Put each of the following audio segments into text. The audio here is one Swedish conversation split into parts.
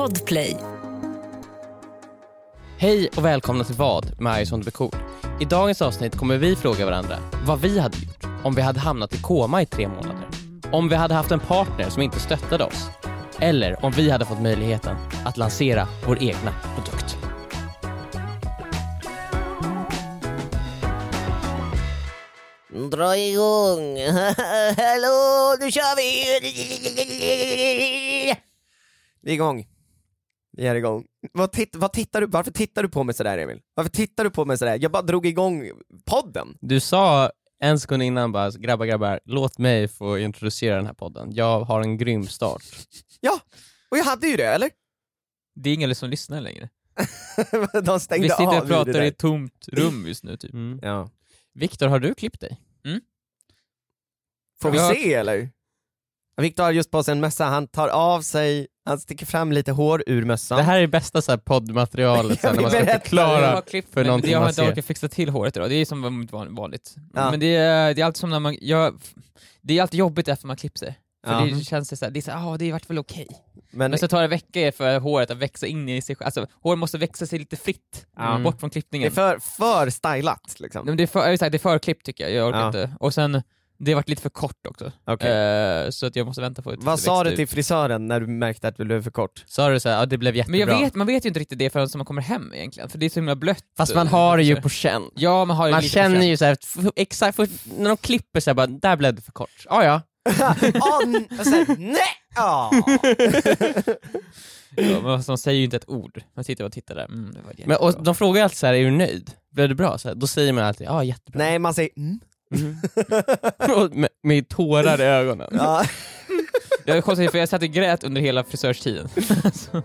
Podplay. Hej och välkomna till Vad med Ison Bekor. I dagens avsnitt kommer vi fråga varandra vad vi hade gjort om vi hade hamnat i koma i tre månader. Om vi hade haft en partner som inte stöttade oss. Eller om vi hade fått möjligheten att lansera vår egna produkt. Dra igång! Hallå, nu kör vi! Vi är igång. Vi är igång. Vad, titt, vad tittar du, varför tittar du på mig sådär Emil? Varför tittar du på mig sådär? Jag bara drog igång podden. Du sa en sekund innan bara grabbar grabbar, låt mig få introducera den här podden. Jag har en grym start. Ja, och jag hade ju det, eller? Det är ingen som lyssnar längre. De stängde Vi sitter och pratar i ett tomt rum just nu typ. Mm. Ja. Viktor, har du klippt dig? Får vi Jag har- se eller? Viktor har just på sig en mössa, han tar av sig, han sticker fram lite hår ur mössan. Det här är det bästa så här poddmaterialet sen när man ska förklara. har klippt för någonting jag har man inte orkat fixa till håret idag, det är som van- vanligt. Ja. Men det är, det är alltid som när man, jag, det är alltid jobbigt efter man klippt sig. För Ja. det känns det så här, det är så här, ah, det är vart väl okej. Men, Men så tar det vecka för håret att växa in i sig själv, alltså hår måste växa sig lite fritt, Ja. bort från det är klippningen. för, för stylat liksom. Men det är för, det är för klippt tycker jag, jag orkar Ja. inte. Och sen, det har varit lite för kort också. Okej. Eh, så att jag måste vänta på att Vad det sa du ut. till frisören när du märkte att du blev för kort? Sa du såhär, ja det blev jättebra. Men jag vet, man vet ju inte riktigt det förrän man kommer hem egentligen, för det är så himla blött. Fast man har det ju på känn. Ja, man har ju Man lite på känner känn. ju såhär, exakt, för, när de klipper såhär bara, där blev det för kort. Ah, ja, sen, nej! Ja. Ja, men de säger ju inte ett ord. Man sitter och tittar där. Mm, det var Men, och de frågar alltid såhär, är du nöjd? Blev det bra? Så här, då säger man alltid, ja ah, jättebra. Nej, man säger mm. Och med, med tårar i ögonen. Ja. Jag konstigt för jag satt och grät under hela frisörstiden. så,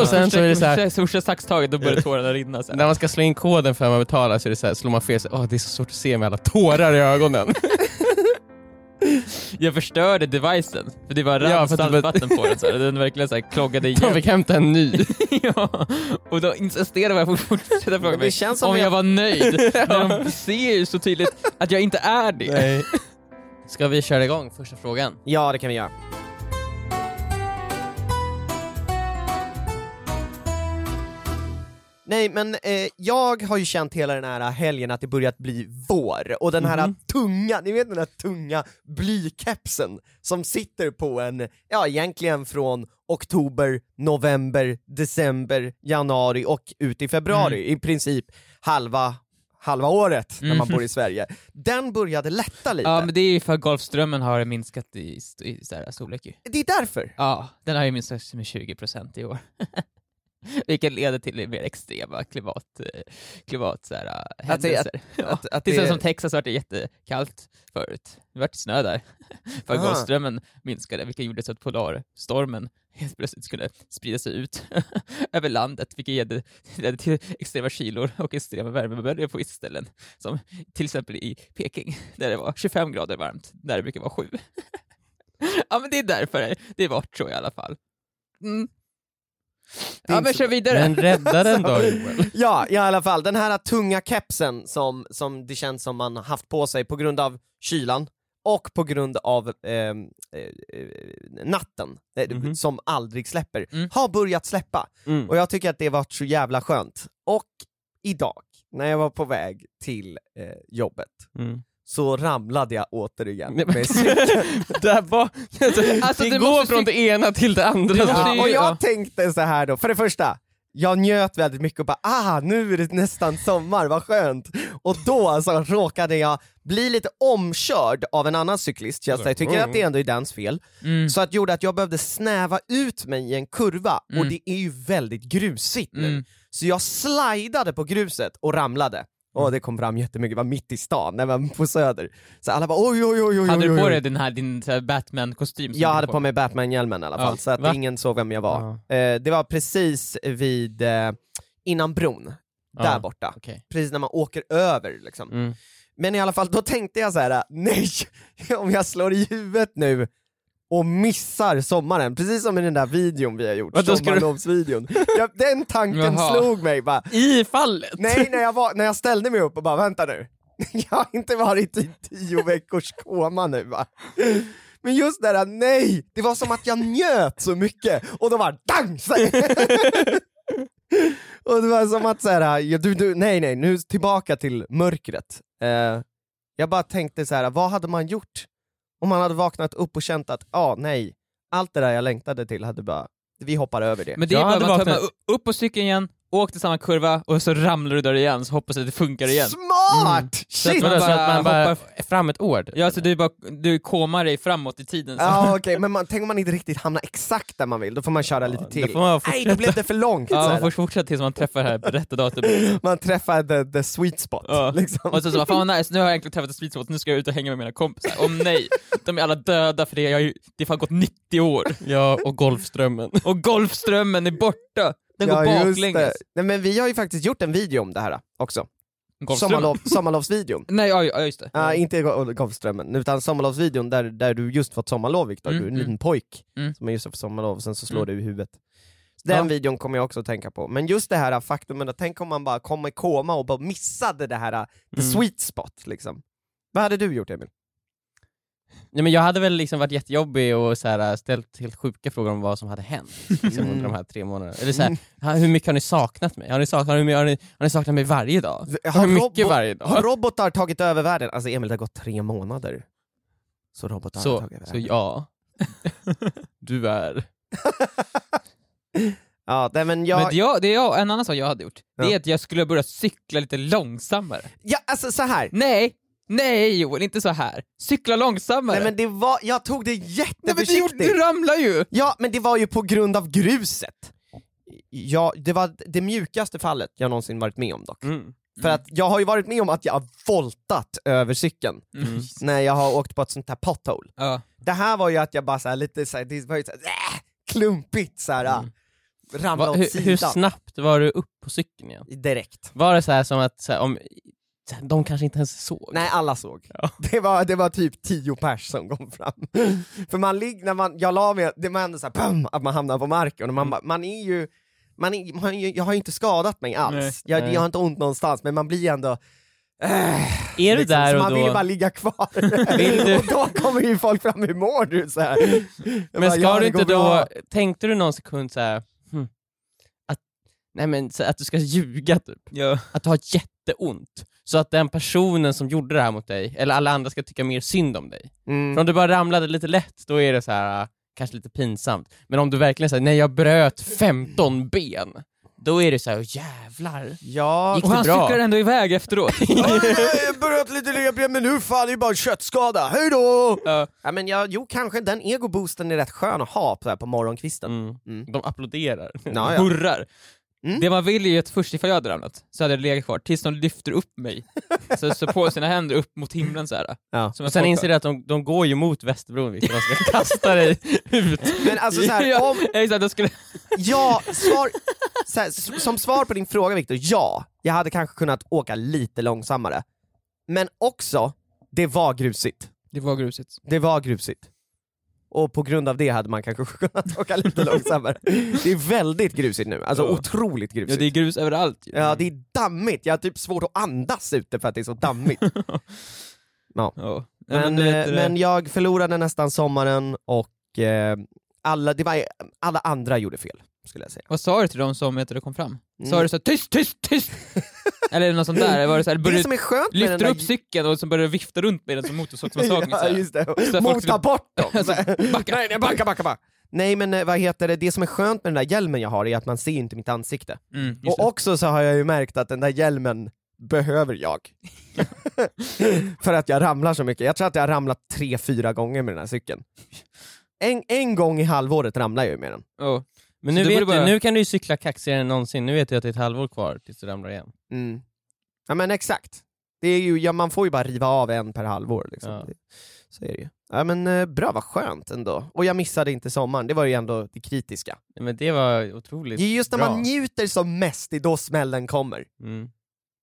Och sen så är det såhär, Första saxtaget, då började tårarna rinna. Så här. när man ska slå in koden för att man betalar så är det såhär, slår man fel så åh det är så svårt att se med alla tårar i ögonen. Jag förstörde devicen, för det var Ja, saltvatten på den. Så här. Den verkligen så här, kloggade De igen. fick hämta en ny. ja, och då insisterade jag på att fortsätta fråga mig känns som om jag- jag var nöjd. När de ser ju så tydligt att jag inte är det. Ska vi köra igång första frågan? ja, det kan vi göra. Nej men eh, jag har ju känt hela den här helgen att det börjat bli vår, och den här tunga, ni vet den här tunga blykepsen som sitter på en, ja egentligen från oktober, november, december, januari och ut i februari, i princip halva halva året när man Mhm. bor i Sverige. Den började lätta lite. Ja men det är ju för att Golfströmmen har minskat i, i här storlek ju. Det är därför. Ja, den har ju minskat med 20% i år. Vilket leder till mer extrema klimat, eh, klimat så här, Att det- händelser. ja. Att, att det är det- som Texas vart det jättekallt förut. Det vart snö där. för att Aha. Golfströmmen minskade, vilket gjorde så att polarstormen helt plötsligt skulle sprida sig ut över landet, vilket ledde, till extrema kylor och extrema värmeböljor på vissa ställen. Som till exempel i Peking, där det var 25 grader varmt, där det brukar vara 7. ja men det är därför det var så i alla fall. Mm. Ja men kör vidare! Men rädda den då Joel. Ja, i alla fall, den här tunga kepsen som, som det känns som man haft på sig på grund av kylan och på grund av ehm, eh, eh, natten, eh, Mhm. som aldrig släpper, Mm. har börjat släppa. Mm. Och jag tycker att det varit så jävla skönt. Och idag, när jag var på väg till eh, jobbet, Mm. Så ramlade jag återigen Nej, men- med. Där var, alltså, Alltså, det du går måste från det ena till det andra. Ja, och jag ja. tänkte så här då, för det första, jag njöt väldigt mycket och bara ah, nu är det nästan sommar, vad skönt. Och då alltså, råkade jag bli lite omkörd av en annan cyklist, jag jag tycker att det ändå är dens fel, Mm. så att gjorde att jag behövde snäva ut mig i en kurva, och Mm. det är ju väldigt grusigt nu. Mm. Så jag slidade på gruset och ramlade. Och det kom fram jättemycket, det var mitt i stan, när på söder. Så alla bara oj oj oj oj Hade du på dig den här, din Batman-kostym? Jag hade på mig Batman-hjälmen i alla fall, Ja, så att va? ingen såg vem jag var. Eh, det var precis vid, eh, innan bron, där Ja, borta. Precis när man åker över liksom. Mm. Men i alla fall, då tänkte jag så här: nej, om jag slår i huvudet nu och missar sommaren, precis som i den där videon vi har gjort, du- sommarlovsvideon. Ja, den tanken Jaha. slog mig bara, I fallet? nej när jag, var, när jag ställde mig upp och bara vänta nu, jag har inte varit i tio veckors koma nu va. Men just det där, nej! Det var som att jag njöt så mycket, och då var dang! Och det var som att så här, ja, du, du, nej nej, nu tillbaka till mörkret. Eh, jag bara tänkte så här, vad hade man gjort om man hade vaknat upp och känt att, ja ah, nej, allt det där jag längtade till hade bara, vi hoppar över det. Men det är Jag bara vaknat- man upp på cykeln igen, åk till samma kurva och så ramlar du där igen, så hoppas att det funkar igen. Smart! Så att Shit! man så att man bara hoppar- fram ett år? typ, Ja, så du, bara, du komar dig framåt i tiden. Ja okej, men man, tänk om man inte riktigt hamnar exakt där man vill, då får man köra lite då till. får man Nej, då blev det för långt. Ja, man får fortsätta tills man träffar det här rätta datumet. Man träffar the, the sweet spot. Ja. Liksom. Och så, så bara, fan vad nice, nu har jag äntligen träffat ett sweet spot, nu ska jag ut och hänga med mina kompisar. Åh nej, de är alla döda för det, jag, har ju- det har fan gått 90 år. Ja, och Golfströmmen. Och Golfströmmen är borta! Den går Ja, just baklänges. Nej, men vi har ju faktiskt gjort en video om det här också. Sommarlov, sommarlovsvideon. Nej, ja, ja just det. Ja, inte Go- Golfströmmen, utan sommarlovsvideon där, där du just fått sommarlov Viktor, Mm, du är en mm. liten pojk Mm. som är just har fått sommarlov, sen så slår Mm. du i huvudet. Den Ja. videon kommer jag också att tänka på, men just det här faktumet att tänk om man bara kom i koma och bara missade det här, the Mm. sweet spot liksom. Vad hade du gjort Emil? Ja, men jag hade väl liksom varit jättejobbig och så här, ställt helt sjuka frågor om vad som hade hänt liksom, Mm. under de här tre månaderna. Eller så här, ha- hur mycket har ni saknat mig? Har ni saknat, har ni, har ni, har ni saknat mig varje dag? Har hur mycket varje dag? Har robotar tagit över världen? Alltså Emil, det har gått tre månader. Så robotar har Så, tagit över så världen. ja, du är... Ja, nej, men jag... Men det, jag, det jag, en annan sak jag hade gjort, det Ja. är att jag skulle börja cykla lite långsammare. ja, alltså så här. Nej, nej Joel, inte så här. Cykla långsammare. Nej men det var, jag tog det Nej, men du, jätteförsiktigt. gjorde- du ramlar ju! Ja, men det var ju på grund av gruset. Ja, det var det mjukaste fallet jag någonsin varit med om dock. Mm. För att jag har ju varit med om att jag har voltat över cykeln Mm. när jag har åkt på ett sånt här pothole. Ja. Det här var ju att jag bara så här, lite så här, det var ju så här, äh, klumpigt såhär, Mm. ramlade Va, åt hur, sidan. hur snabbt var du upp på cykeln igen? Direkt. Var det så här som att så här, om, så här, de kanske inte ens såg? Nej, alla såg. Ja. Det, var, det var typ tio pers som kom fram. För man ligger, när man, jag la mig, det var ändå såhär, att man hamnar på marken, och man, bara- man är ju, man är, man, jag har ju inte skadat mig alls, Nej. jag, Nej. jag har inte ont någonstans, men man blir ändå äh, är du liksom, där och man vill ju då... bara ligga kvar. Vill du- och då kommer ju folk fram, hur mår du? Så här. Men bara, ska "Ja, du inte då, bra." tänkte du någon sekund så här, hm, att, nej men, så att du ska ljuga typ? Ja. Att du har jätteont? Så att den personen som gjorde det här mot dig, eller alla andra ska tycka mer synd om dig. För Mm. om du bara ramlade lite lätt, då är det så här äh, kanske lite pinsamt. Men om du verkligen säger nej jag bröt 15 ben, då är det så här, jävlar. Ja, Gick Och det han bra? cyklar ändå iväg efteråt. jag börjat lite revben men nu fan det är bara en köttskada, hejdå! Ja. Ja, men jag, jo kanske den egoboosten är rätt skön att ha på, på morgonkvisten. Mm. Mm. De applåderar. Ja, ja. Hurrar. Mm. Det man vill är ju att först ifall jag hade ramlat, så hade jag legat kvar tills de lyfter upp mig. Så, så på sina händer upp mot himlen så här. Ja. Som Och sen inser du att de, de går ju mot Västerbron, Victor. de ska kasta dig ut. Men alltså så här, ja, om, exakt, de skulle... ja, svar, så här, som svar på din fråga Viktor, ja, jag hade kanske kunnat åka lite långsammare. Men också, det var grusigt. Det var grusigt. Det var grusigt. Och på grund av det hade man kanske kunnat åka lite långsammare. Det är väldigt grusigt nu, alltså Ja. otroligt Ja, grusigt. det är grus överallt ju. Ja, det är dammigt, jag har typ svårt att andas ute för att det är så dammigt. Ja. Ja. Men, vet, eh, men jag förlorade nästan sommaren och eh, alla, det var, alla andra gjorde fel, skulle jag säga. Vad sa du till dem som heter kom fram? Mm. så här, tyst, tyst, tyst? Eller något sånt där? Var det så här, Det började, som är skönt lyfter den upp cykeln och så började vifta runt med den som motorsågsmassage. ja, just det. Så Mota skulle- bort dem! Backa. nej, nej, backa, backa, backa! Nej men eh, vad heter det, det som är skönt med den där hjälmen jag har är att man ser inte mitt ansikte. Mm, Och det. också så har jag ju märkt att den där hjälmen behöver jag. För att jag ramlar så mycket. Jag tror att jag har ramlat tre, fyra gånger med den här cykeln. En, en gång i halvåret ramlar jag ju med den. Ja. Men nu, vet bara- du, nu kan du ju cykla kaxigare än någonsin, nu vet du att det är ett halvår kvar tills du ramlar igen. Mm. Ja men exakt. Det är ju, ja, man får ju bara riva av en per halvår. Liksom. Ja. Så är det ju. Ja men eh, bra, vad skönt ändå. Och jag missade inte sommaren, det var ju ändå det kritiska. Men det var otroligt Det är just när bra. man njuter som mest, det är då smällen kommer. Mm.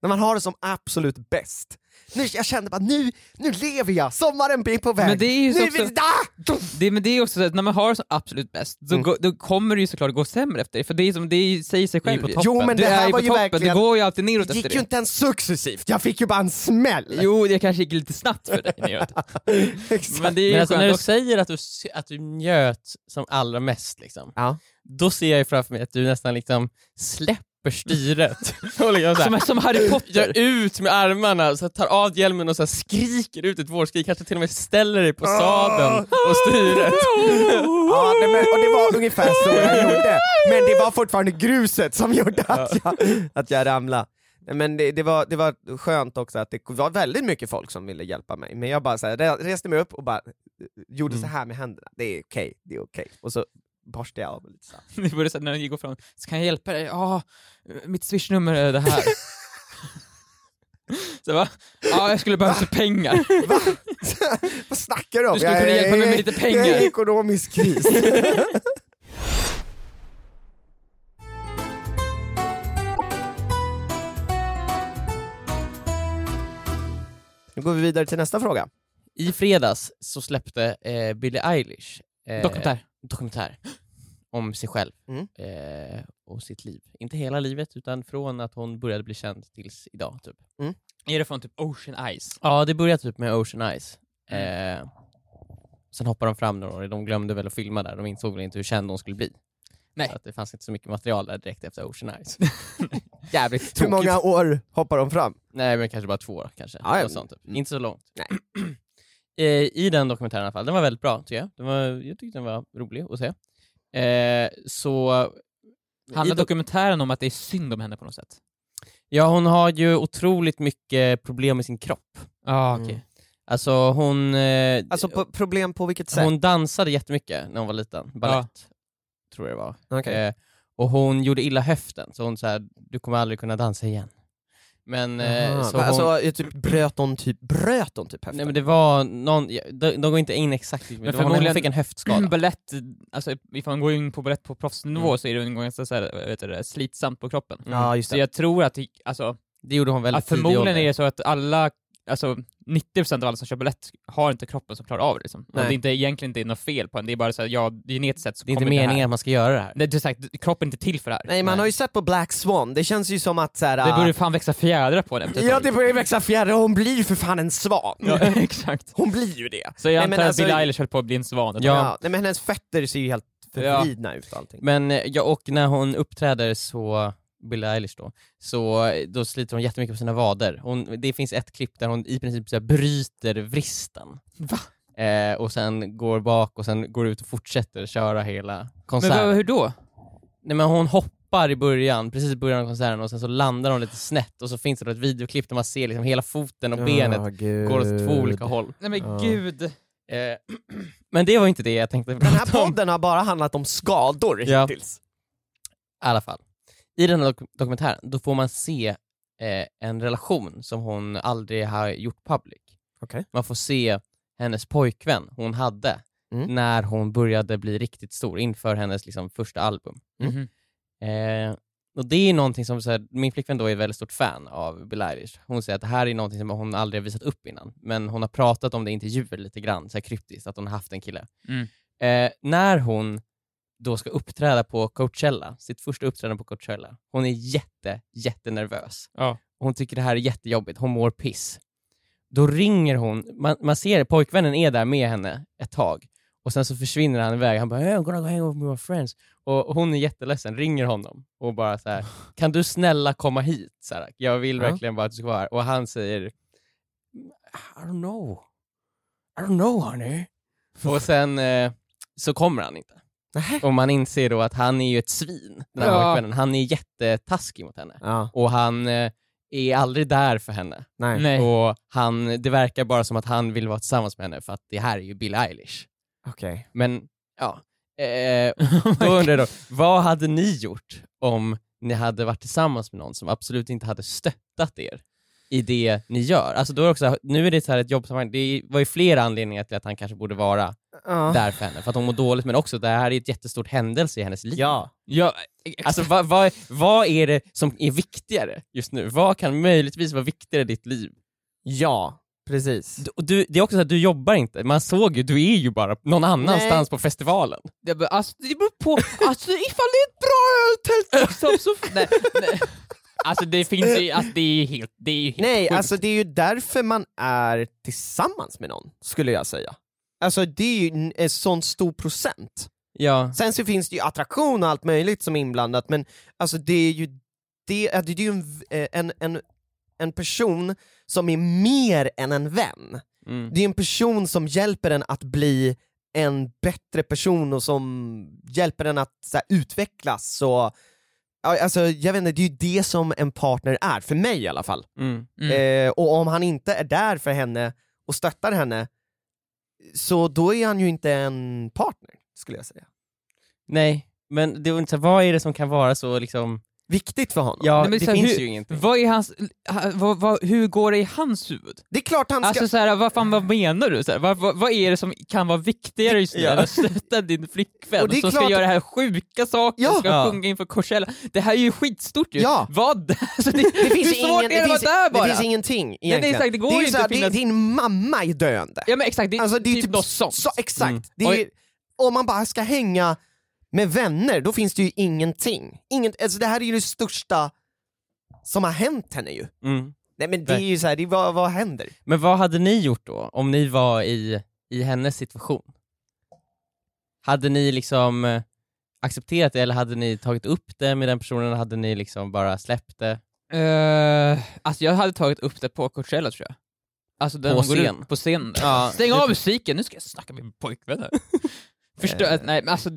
När man har det som absolut bäst. Nu, jag kände bara nu, nu lever jag, sommaren blir på väg. Men det är ju nu, också- Ah! Det, men det är också så att när man har det som absolut bäst, då, Mm. då kommer det ju såklart gå sämre efter det, för det, är som, det är, säger sig är själv. på ju. toppen. Jo men Du det är här ju var på ju toppen, verkligen, det går ju alltid neråt det efter gick det. ju inte ens successivt, jag fick ju bara en smäll. Jo, det kanske gick lite snabbt för dig neråt. Men det är ju Men alltså, när du också. säger att du, att du njöt som allra mest, liksom, Ja. då ser jag ju framför mig att du nästan liksom släpper styret. och liksom så här, Som, som Harry gör Potter. ut med armarna, så tar av hjälmen och så skriker ut ett vårskrik, kanske till och med ställer dig på sadeln och styret. Ja, nej, men, och det var ungefär så jag gjorde, men det var fortfarande gruset som gjorde att jag, att jag ramlade. Nej, Men det, det, var, det var skönt också att det var väldigt mycket folk som ville hjälpa mig, men jag bara så här, re- reste mig upp och bara eh, gjorde så här med händerna, det är okej, det är okej. Och så borstade jag av lite så började så här, när de gick fram, så kan jag hjälpa dig? Ja, mitt swishnummer är det här. så va? Ja, jag skulle behöva lite pengar. Va? Vad snackar du om? Du skulle Jag kunna är- hjälpa mig med lite pengar. Jag är i ekonomisk kris. Nu går vi vidare till nästa fråga. I fredags så släppte eh, Billie Eilish eh, Dokumentär. Dokumentär om sig själv Mm. eh, och sitt liv. Inte hela livet, utan från att hon började bli känd tills idag. Typ. Är det från typ Ocean Eyes? Ja, det började typ med Ocean Eyes. Mm. Eh, sen hoppade de fram några år, de glömde väl att filma där, de insåg väl inte hur känd hon skulle bli. Nej. Så att det fanns inte så mycket material där direkt efter Ocean Eyes. Jävligt Hur tråkigt. många år hoppar de fram? Nej men kanske bara två år kanske. Ja. Något sånt, typ. Mm. Inte så långt. Nej. Eh, I den dokumentären i alla fall, den var väldigt bra tycker jag. Den var, jag tyckte den var rolig att se. Eh, så... Handlar do- dokumentären om att det är synd om henne på något sätt? Ja hon har ju otroligt mycket problem med sin kropp. Ja, Mm. okej. Alltså hon... Eh, Alltså på, problem på vilket sätt? hon dansade jättemycket när hon var liten, balett tror jag det var. Okej. Eh, och hon gjorde illa höften, så hon sa du kommer aldrig kunna dansa igen. Men, eh, så Va, hon, alltså, jag typ, bröt hon typ, bröt hon typ höften? nej men det var någon, de, de går inte in exakt, men, Men det var, hon förmodligen- fick en höftskada. Balett, alltså ifall man går in på balett på proffsnivå Mm. så är det ganska så här, vet du, slitsamt på kroppen. Ja just Så det. jag tror att, alltså, Det gjorde hon väldigt förmodligen är det så att alla, alltså 90% av alla som kör balett har inte kroppen som klarar av det liksom. Och Nej. det är inte, egentligen inte något fel på en, det är bara så här, ja, genetiskt sett så Det är inte kommer meningen att man ska göra det här. här. Det, är sagt, kroppen är inte till för det här. Nej man Nej. har ju sett på Black Swan, det känns ju som att såhär... Det borde fan växa fjädrar på den. ett Ja det börjar växa fjädrar, hon blir ju för fan en svan. ja, exakt. Hon blir ju det. Så jag Nej, antar att alltså- Billie Eilish höll på att bli en svan. Ja. tag. nej, men hennes fötter ser ju helt förvridna ut och allting. Men ja, och när hon uppträder så, Billie Eilish då, så då sliter hon jättemycket på sina vader. Hon, det finns ett klipp där hon i princip så här, bryter vristen. Va? Eh, och sen går bak och sen går ut och fortsätter köra hela Men konserten. vad, hur då? Nej men hon hoppar i början, precis i början av konserten och sen så landar hon lite snett och så finns det då ett videoklipp där man ser liksom hela foten och benet går åt två olika håll. Nej men Ja. gud. Eh, men det var inte det jag tänkte Den här prata om. podden har bara handlat om skador Ja. hittills. I alla fall. I den här dok- dokumentären, då får man se eh, en relation som hon aldrig har gjort public. Okej. Man får se hennes pojkvän hon hade Mm. när hon började bli riktigt stor inför hennes liksom, första album. Mm. Mhm. Eh, och det är någonting som, så här, min flickvän då är väldigt stort fan av Billie Eilish. Hon säger att det här är någonting som hon aldrig har visat upp innan, men hon har pratat om det i intervjuer lite grann, så här kryptiskt, att hon har haft en kille. Mm. Eh, när hon då ska uppträda på Coachella, sitt första uppträdande på Coachella, hon är jätte, jättenervös. Ja. Hon tycker det här är jättejobbigt, hon mår piss. Då ringer hon, man, man ser pojkvännen är där med henne ett tag, och sen så försvinner han iväg, han bara I'm gonna go hang with my friends. Och och hon är jätteledsen, ringer honom och bara så här, kan du snälla komma hit? Så här, jag vill Ja. verkligen bara att du ska vara här. Och han säger, I don't know. I don't know honey. och sen eh, så kommer han inte. Nähä. Och man inser då att han är ju ett svin, den här Ja. pojkvännen. Han är jättetaskig mot henne. Ja, Och han eh, är aldrig där för henne. nej. Nej. Och han, det verkar bara som att han vill vara tillsammans med henne för att det här är ju Billie Eilish. Okej. Men, ja. Eh, då undrar jag då, vad hade ni gjort om ni hade varit tillsammans med någon som absolut inte hade stöttat er? I det ni gör. Alltså då är det också, nu är det så här ett jobbsammanhang, det var ju flera anledningar till att han kanske borde vara Ja. där för henne, för att hon mår dåligt, men också det här är ett jättestort händelse i hennes liv. Ja. Ja, Alltså vad, vad, vad är det som är viktigare just nu? Vad kan möjligtvis vara viktigare i ditt liv? Ja, precis. Du, och du, det är också så att du jobbar inte, man såg ju, du är ju bara någon annanstans Nej. på festivalen. det, alltså, det beror på, alltså ifall det är ett bra öltält liksom, så... Nej, nej. Alltså det finns ju, alltså det är helt, det är ju helt Nej, sjukt. alltså det är ju därför man är tillsammans med någon, skulle jag säga. Alltså det är ju en, en sån stor procent. Ja, Sen så finns det ju attraktion och allt möjligt som är inblandat, men alltså det är ju, det, det är ju en, eh, en, en, en person som är mer än en vän. mm. Det är en person som hjälper en att bli en bättre person och som hjälper en att här, utvecklas och Alltså jag vet inte, det är ju det som en partner är, för mig i alla fall. Mm. Mm. Eh, och om han inte är där för henne och stöttar henne, så då är han ju inte en partner, skulle jag säga. nej, men det är inte så, vad är det som kan vara så liksom, Viktigt för honom. ja Nej, men det så här, finns hur- ju ingenting. Vad är hans, ha- vad, vad, hur går det i hans huvud? Det är klart han ska... Alltså såhär, vad fan vad menar du? Så här, vad, vad, vad är det som kan vara viktigare just nu Ja. än att stötta din flickvän Och det är som ska klart- göra det här sjuka saker, Ja. ska Ja. sjunga inför Coachella? Det här är ju skitstort ju! Ja. Vad? Alltså, det, det finns hur ju svårt ingen, är det det, att finns, vara där bara? det finns ingenting det är egentligen. exakt, det går är ju inte så här, att finnas- det, din mamma är döende. Ja men exakt, det är Alltså det är typ, typ något sånt. Så, exakt. Mm. Det är, om man bara ska hänga med vänner, då finns det ju ingenting. Ingen, alltså det här är ju det största som har hänt henne ju. Mm. Nej men det är ju såhär, det är, vad, vad händer? Men vad hade ni gjort då, om ni var i, i hennes situation? Hade ni liksom eh, accepterat det, eller hade ni tagit upp det med den personen, hade ni liksom bara släppt det? Uh, alltså jag hade tagit upp det på Coachella tror jag. Alltså den På scen? På scen. Ja, Stäng av musiken, nu ska jag snacka med min pojkvän här. Förstå, Eh. nej men alltså,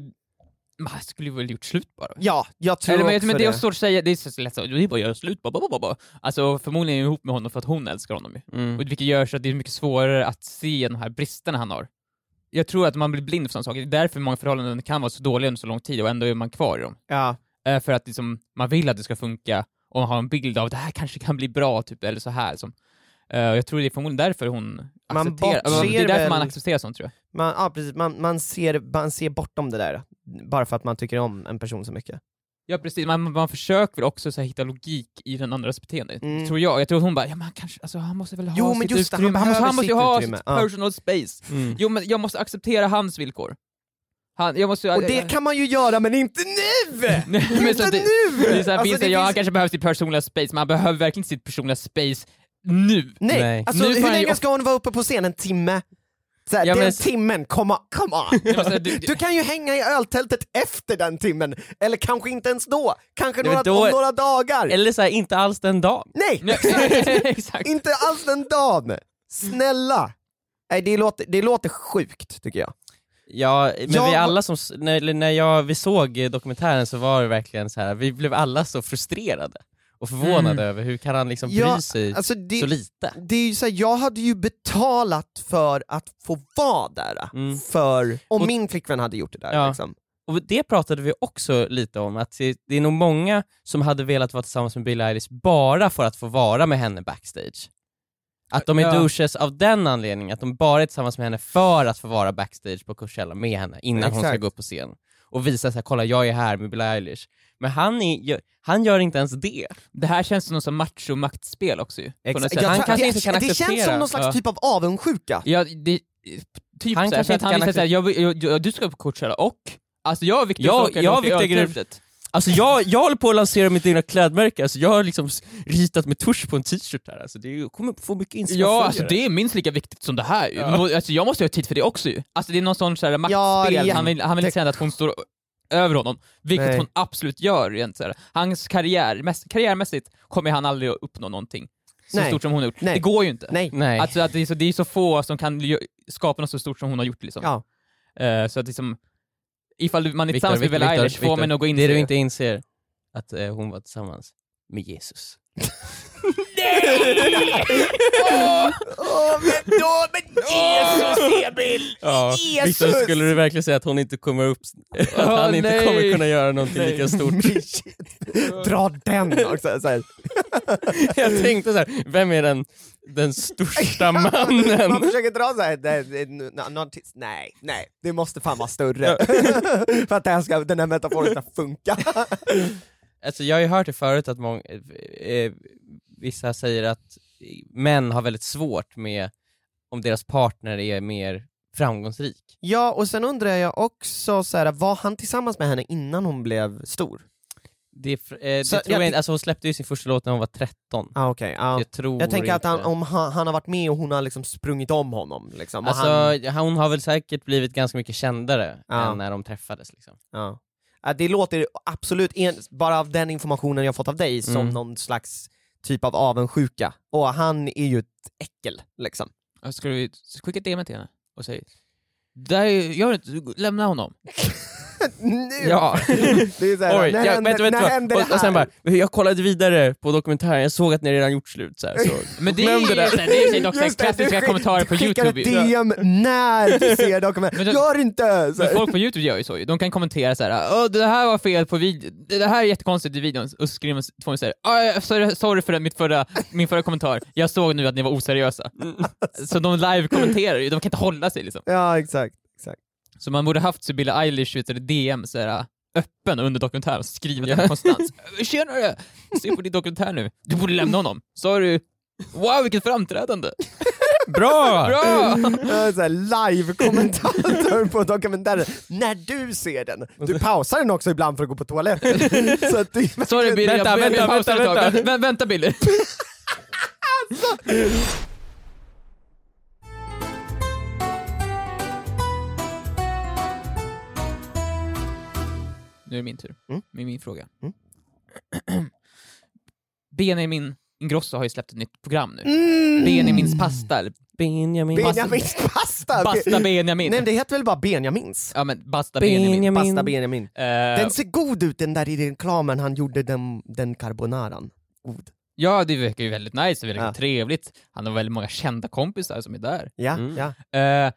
man skulle väl gjort slut bara. Ja, jag tror Eller, men, också men det det. svårt att säga, det är så lätt att det är bara att göra slut, bara, bara, bara, bara. Alltså förmodligen är hon ihop med honom för att hon älskar honom ju. Mm. Och vilket gör så att det är mycket svårare att se de här bristerna han har. Jag tror att man blir blind för sådana saker, det är därför många förhållanden kan vara så dåliga under så lång tid och ändå är man kvar i dem. Ja. Eh, för att liksom, man vill att det ska funka och man har en bild av att det här kanske kan bli bra, typ, eller så här. Som. Eh, jag tror det är förmodligen därför hon Man accepterar, bortser det är därför väl- man accepterar sånt tror jag. Man, ja, precis. Man, man, ser, man ser bortom det där, bara för att man tycker om en person så mycket. Ja precis, man, man försöker väl också så här, hitta logik i den andras beteende, Mm. tror jag. Jag tror att hon bara, ja men han kanske, alltså han måste väl ha Jo, sitt just det, han utrymme, han, måste, han måste ju ha utrymme, sitt ja. personal space. Mm. Jo men jag måste acceptera hans villkor. Han, jag måste, Och det kan man ju göra, men inte nu! Inte det, nu! Det är så här, Alltså, finns det det, ja, han kanske behöver sitt personliga space, men han behöver verkligen sitt personliga space nu. Nej, Nej. alltså Nu hur länge ska hon vara uppe på scen? En timme? Så här, Ja, den men- timmen, come on, come on! Ja, här, du- Du kan ju hänga i öltältet efter den timmen, eller kanske inte ens då, kanske Nej, några, då- om några dagar. Eller så här, inte alls den dagen. Nej, Exakt. inte alls den dagen! Snälla! Nej, det låter, det låter sjukt tycker jag. Ja, men Jag vi alla som, när, när jag, vi såg dokumentären så var det verkligen så här. vi blev alla så frustrerade och förvånade Mm. över hur kan han liksom Ja, bry sig Alltså det, så lite? det är så här, jag hade ju betalat för att få vara där, Mm. för om Och- min flickvän hade gjort det där Ja. liksom. Och det pratade vi också lite om, att det, det är nog många som hade velat vara tillsammans med Billie Eilish bara för att få vara med henne backstage. Att de är Ja. douches av den anledningen, att de bara är tillsammans med henne för att få vara backstage på Coachella med henne innan hon ska Exakt. gå upp på scen. Och visa såhär, kolla jag är här med Billie Eilish. Men han, är, gör- han gör inte ens det. Det här känns som något som macho-maktspel också ju. Exakt. Han kanske det, inte kan det känns acceptera. som någon slags Ja. typ av avundsjuka. Ja, det, typ Han såhär, kanske inte kan såhär, jag, jag, jag, du ska på Coachella och, alltså jag och Victor Jag- ska jag. Alltså jag, jag håller på att lansera mitt egna klädmärke, alltså jag har liksom ritat med tusch på en t-shirt här, alltså det kommer få mycket Instagram Ja, alltså det är minst lika viktigt som det här ju. Ja. Alltså, jag måste ha tid för det också ju. Alltså det är någon sån Ja, maktspel, är han vill, han vill inte säga att hon står över honom, vilket Nej. hon absolut gör. Egentligen. Hans karriär, karriärmässigt kommer han aldrig att uppnå någonting så Nej. stort som hon har gjort. Nej. Det går ju inte. Nej. Nej. Alltså att det, är så, det är så få som kan skapa något så stort som hon har gjort liksom. Ja. Eh, så att liksom, ifall man är Victor, tillsammans med Billie Victor, Eilish får man nog gå in Det du inte inser, att eh, hon var tillsammans med Jesus. Åh, men då, men Jesus Emil! Ja, Jesus! Victor, skulle du verkligen säga att hon inte kommer upp, att Åh, han inte nej. kommer kunna göra någonting Nej. lika stort? Dra den också, så här. Jag tänkte så här, vem är den, den största mannen? Man försöker dra såhär, någonting- nej, nej, det måste fan vara större. För att här ska, den här metaforen ska funka. Alltså jag har ju hört det förut att många, eh, vissa säger att män har väldigt svårt med om deras partner är mer framgångsrik. Ja, och sen undrar jag också, så här, var han tillsammans med henne innan hon blev stor? Det, eh, det Så tror jag- jag inte, alltså hon släppte ju sin första låt när hon var 13. Ah, okay, ja. Jag tror Jag tänker att inte. han, om han, han har varit med och hon har liksom sprungit om honom. Liksom, Alltså han, hon har väl säkert blivit ganska mycket kändare Ja. än när de träffades liksom. ja. Ja, Det låter absolut, en, bara av den informationen jag fått av dig, som Mm. någon slags typ av avundsjuka. Och han är ju ett äckel, liksom. Ska vi skicka ett DM till henne och säga där, inte, lämna honom. Nu! Ja. Det är så här, Oj, när jag, händer, vänta, vänta, när händer det här? och sen bara, jag kollade vidare på dokumentären, jag såg att ni redan gjort slut så, här, så. Men det är ju det där. det är ju dock Just klassiska skick- kommentarer på du skickar youtube. ett. DM när du ser dokumentären, gör inte! Så Men folk på youtube gör ju så. De kan kommentera så här. Åh, det här var fel på videon, det här är jättekonstigt i videon, och så skriver man såhär, "Ah, sorry, sorry för mitt förra, min förra kommentar, jag såg nu att ni var oseriösa. Så de live-kommenterar ju, de kan inte hålla sig liksom. Ja, exakt. Så man borde haft så Billie Eilish vet du, DM så här, öppen under dokumentären skrivit den konstant. Tjenare! Se på din dokumentär nu. Du borde lämna honom. Sorry. Wow, vilket framträdande! Bra! Bra! Live-kommentator på dokumentären, när du ser den. Du pausar den också ibland för att gå på toaletten. Så att det, Sorry Billy, Vänta, jag, vänta, jag vänta, tag. vänta. Vä- Vänta Billy. Nu är det min tur. Mm. Med min fråga. Mm. Benjamin Ingrosso har ju släppt ett nytt program nu. Mm. Benjamins pasta, Benjamin. Benjamins pasta! Basta Benjamin. Nej men det heter väl bara Benjamins? Ja men Basta Benjamin. Benjamin. Pasta Benjamin. Eh, Den ser god ut den där i reklamen han gjorde den, den carbonaran. God. Ja, det verkar ju väldigt nice, väldigt Ja. trevligt. Han har väldigt många kända kompisar som är där. Ja, Mm. ja. Eh,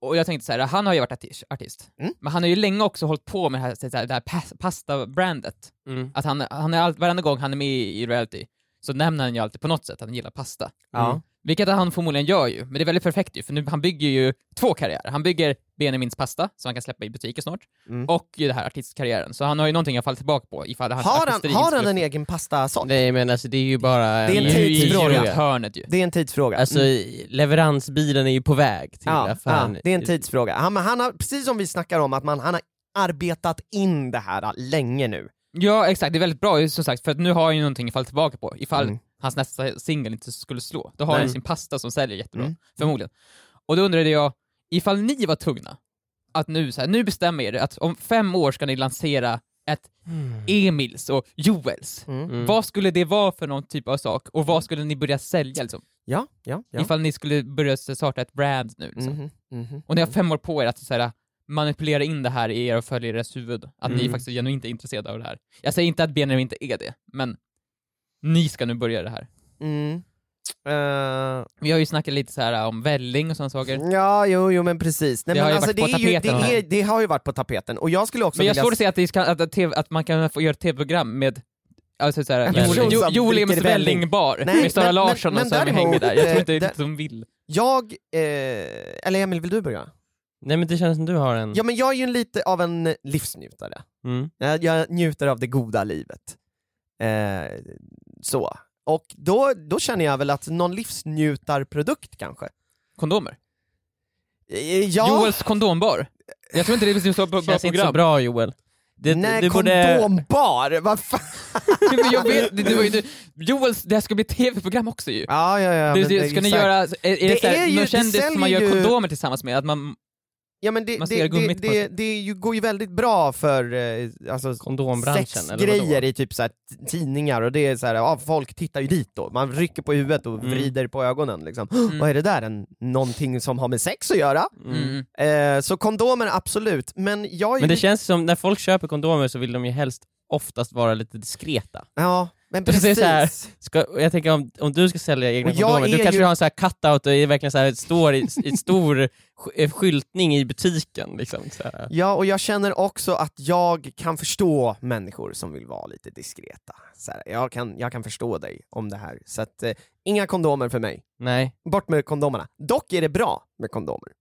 och jag tänkte så här, han har ju varit artist, artist. Mm. men han har ju länge också hållit på med det här, här, det här pas- pasta-brandet. Mm. Att han, han är all, varenda gång han är med i reality så nämner han ju alltid på något sätt att han gillar pasta. ja. Vilket han förmodligen gör ju, men det är väldigt perfekt ju, för nu, han bygger ju två karriärer. Han bygger Benjamins pasta, som han kan släppa i butiker snart, Mm. och ju det här artistkarriären. Så han har ju någonting att falla tillbaka på ifall hans Har, han, har han en egen pastasort? Nej men alltså det är ju bara Det är en ny tidsfråga. hörnet ju. Det är en tidsfråga. Alltså Mm. leveransbilen är ju på väg till ja, affären. ja, det är en tidsfråga. Han, han har, precis som vi snackar om, att man, han har arbetat in det här länge nu. Ja, exakt. Det är väldigt bra som sagt, för att nu har han ju någonting att falla tillbaka på ifall Mm. Hans nästa singel inte skulle slå. Då har Nej. han sin pasta som säljer jättebra, Mm. förmodligen. Och då undrade jag, ifall ni var tvungna att nu, så här, nu bestämmer er att om fem år ska ni lansera ett Emils och Joels. Mm. Mm. Vad skulle det vara för någon typ av sak och vad skulle ni börja sälja liksom? Ja, ja, ja. Ifall ni skulle börja starta ett brand nu liksom. Mhm, mhm. Och ni har fem år på er att så här, manipulera in det här i era följares huvud. Att ni Mm. faktiskt genuint är intresserade av det här. Jag säger inte att Benjamin inte är det, men ni ska nu börja det här. Mm. Eh, Vi har ju snackat lite så här om välling och sådana saker. ja, jo, jo men precis. Nej, Det men har ju alltså, varit det, ju, tapeten det, är, det har ju varit på tapeten, och jag skulle också Men jag vilja... svårt att se att, det ska, att, att, att man kan få göra ett tv-program med Alltså såhär, En person Joel- Jo- som Joel dricker Ems välling. vällingbar Nej, med Sara men- Larsson men och som däremot, hänger där. Jag tror eh, inte där- riktigt de vill. Jag, eh, eller Emil vill du börja? Nej men det känns som du har en... Ja men jag är ju lite av en livsnjutare. Mm. Jag, jag njuter av det goda livet. Eh, så. Och då, då känner jag väl att någon livsnjutarprodukt kanske? Kondomer. Eh, ja, Joels kondombar. Jag tror inte det är så bra, bra Känns inte så program. bra Joel. Det, nej det borde... kondombar, vad fan? Jag vet, det, det var ju, det, Joels, det här ska bli ett tv-program också ju. Ja, ja, ja. du, men du, det- ska ni exakt. göra, är, är det, Det så här, är ju- någon kändis som man gör ju- kondomer tillsammans med? Att man, Ja men det, det, det, det, det ju, går ju väldigt bra för eh, alltså, sexgrejer i typ så här, tidningar och det är så här, ja, folk tittar ju dit då, man rycker på huvudet och Mm. vrider på ögonen liksom. Mm. Vad är det där? En, någonting som har med sex att göra? Mm. Eh, så kondomer absolut, men jag Men det känns som, när folk köper kondomer så vill de ju helst oftast vara lite diskreta. Ja, Men Det är precis. så här, Ska, jag tänker om, om du ska sälja egna kondomer, du kanske ju- har en sån här cutout och är verkligen så här, står i, i stor eh, skyltning i butiken. Liksom, så. Ja, och jag känner också att jag kan förstå människor som vill vara lite diskreta. Så här, jag, kan, jag kan förstå dig om det här. Så att, eh, inga kondomer för mig. Nej, Bort med kondomerna. Dock är det bra med kondomer.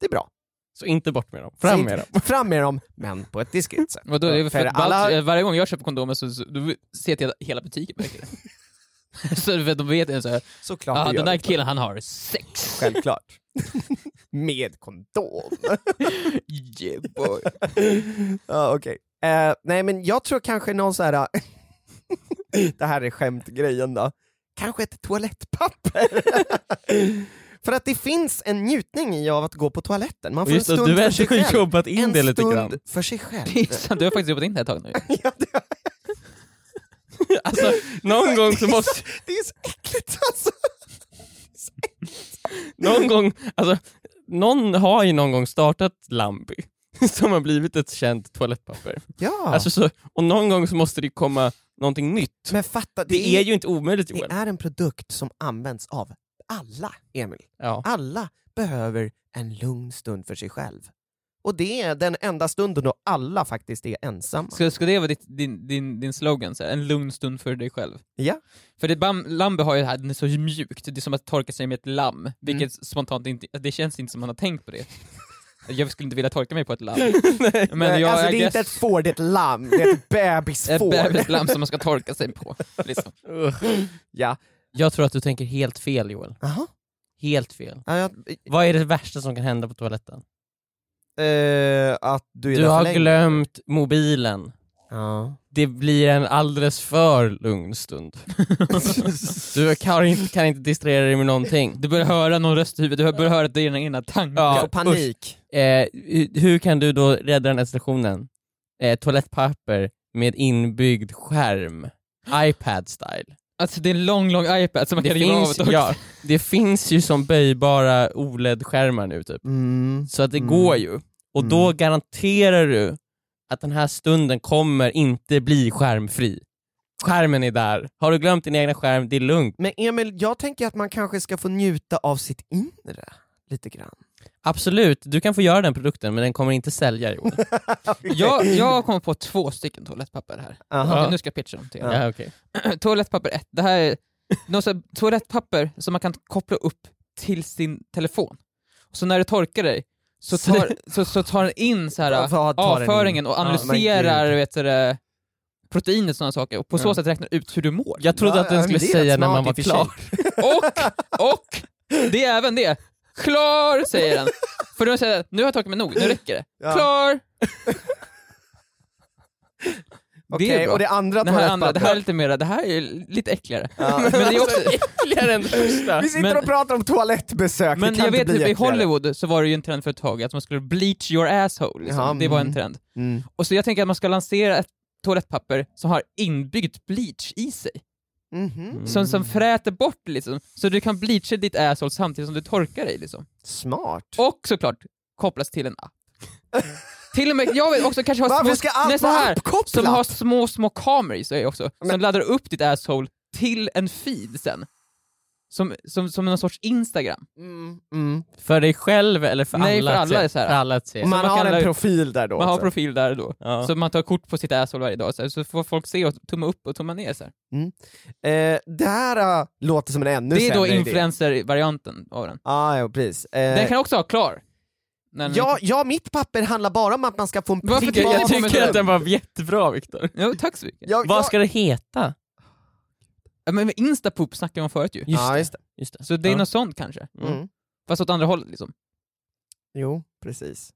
Det är bra. Så inte bort med dem. Fram inte- med dem. Fram med dem, men på ett diskret sätt. Vadå, för För att alla- Balt- varje gång jag köper kondomer så, så då ser jag att hela butiken märker det. så för de vet ju såhär, Såklart ah, du den där det. killen han har sex. Självklart. med kondom. yeah, boy. ja, okej. Eh, nej men jag tror kanske någon så här. det här är skämtgrejen då. Kanske ett toalettpapper. För att det finns en njutning i av att gå på toaletten. Man får en just det, stund du för sig själv. jobbat in en det lite stund grann. för sig själv. Det är sant, du har faktiskt jobbat in det här ett tag nu. ja, det, Alltså, någon gång så måste, det är så äckligt alltså. någon gång, alltså, någon har ju någon gång startat Lambi som har blivit ett känt toalettpapper. Ja, Alltså, så, och någon gång så måste det komma någonting nytt. men fatta, det, Det är ju inte omöjligt det Joel. är en produkt som används av alla, Emil. Ja. Alla behöver en lugn stund för sig själv. Och det är den enda stunden då alla faktiskt är ensamma. Ska, ska det vara ditt, din, din, din slogan, så här, en lugn stund för dig själv? Ja. För det, bam, lambe har ju det här, den är så mjukt, det är som att torka sig med ett lamm, vilket spontant inte, det känns inte som man har tänkt på det. Jag skulle inte vilja torka mig på ett lamm. Men jag, alltså det är guess, inte ett får, det är ett lamm. Det är ett ett bebisfår. bebislamm som man ska torka sig på. Liksom. ja. Jag tror att du tänker helt fel Joel. Jaha. Helt fel. Ja, jag, Vad är det värsta som kan hända på toaletten? eh, att du är Du där för har länge. glömt mobilen. Ja. Det blir en alldeles för lugn stund. du kan inte, kan inte distrahera dig med någonting. Du börjar höra någon röst i huvudet, du börjar höra dina egna tankar. Ja, Får panik. Eh, hu- hur kan du då rädda den här situationen? Eh, toalettpapper med inbyggd skärm. iPad-style. Alltså det är en lång, lång iPad som man Det kan riva av också. ja, det finns ju som böjbara OLED-skärmar nu typ. Mm. Så att det Mm. går ju. Och då garanterar du att den här stunden kommer inte bli skärmfri. Skärmen är där. Har du glömt din egna skärm, det är lugnt. Men Emil, jag tänker att man kanske ska få njuta av sitt inre lite grann. Absolut, du kan få göra den produkten men den kommer inte sälja Joel. Jag, jag har kommit på två stycken toalettpapper här. Okej, nu ska jag pitcha dem till er. ja, okej. toalettpapper 1, det här är något här toalettpapper som man kan koppla upp till sin telefon. Så när du torkar dig så tar, så, så tar den in så här, in? avföringen och Ja, analyserar gud. vet du, det, proteinet och sådana saker och på så Ja. sätt räknar ut hur du mår. Jag trodde Ja, att den skulle säga när man var klar. Och, och, det är även det. Klar, säger den. För då säger nu har jag torkat mig nog, nu räcker det. Ja. Klar! Okej, det bra. och det andra Det här, andra, det här är toalettpappret? lite mer, det här är lite äckligare. Ja. Men det är också, Äckligare än det första. Vi sitter Men- och pratar om toalettbesök, Men det jag vet typ i. Hollywood så var det ju en trend för ett tag att man skulle bleach your asshole, liksom. Ja, det var en mm. trend. Mm. Och så jag tänker att man ska lansera ett toalettpapper som har inbyggd bleach i sig, Mhm. som, som fräter bort liksom, så du kan bleacha ditt asshole samtidigt som du torkar dig liksom. Smart. Och såklart kopplas till en app. till och med, jag vet också kanske ha små, ska nej, så här, som har små, små kameror i sig också, som Men- laddar upp ditt asshole till en feed sen. Som, som, som någon sorts Instagram. Mm. Mm. För dig själv eller för Nej, alla för att alla se? är så här. För alla att se. Man, man har en profil där då Man har profil där då. Ja. Så man tar kort på sitt asshole varje dag, så, här, så får folk se och tumma upp och tumma ner. Så här. eh, Det här äh, låter som en ännu Det är då sämre idé. influencer-varianten av den. Ah, ja, precis. Eh, Den kan också ha klar. Den- ja, ja, mitt papper handlar bara om att man ska få en privat Jag Ja, tycker att den var jättebra Viktor. Jo, tack så mycket. Ja, Vad ja, ska det heta? Ja, Men Instapoop snackade om förut ju. Just ja, just det. Just det. Så det är Ja. något sånt kanske. Mm. Fast åt andra hållet liksom. Jo, precis.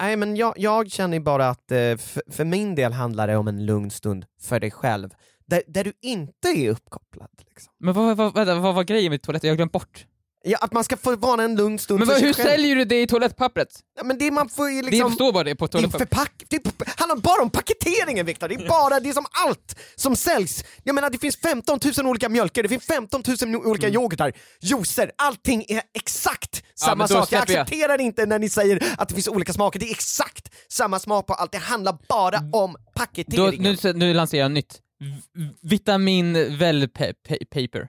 Nej men jag, jag känner bara att eh, för, för min del handlar det om en lugn stund för dig själv, där, där du inte är uppkopplad. Liksom. Men vad, vad, vad, vad var grejen med toaletten? Jag har glömt bort. Ja, att man ska få vara en lugn stund Men för vad, sig hur själv. säljer du det i toalettpappret? Ja, men det man får ju Det liksom... står bara det på Det, är toalettpappret. förpack... det är- handlar bara om paketeringen Viktor, det är bara det är som allt som säljs. Jag menar det finns 15 000 olika mjölker, det finns 15 000 olika yoghurtar, juicer, allting är exakt samma men då sak. Jag släpper jag. accepterar inte när ni säger att det finns olika smaker, det är exakt samma smak på allt, det handlar bara om Då, paketeringen. nu, nu lanserar jag nytt. v- vitamin well pa- pa- paper.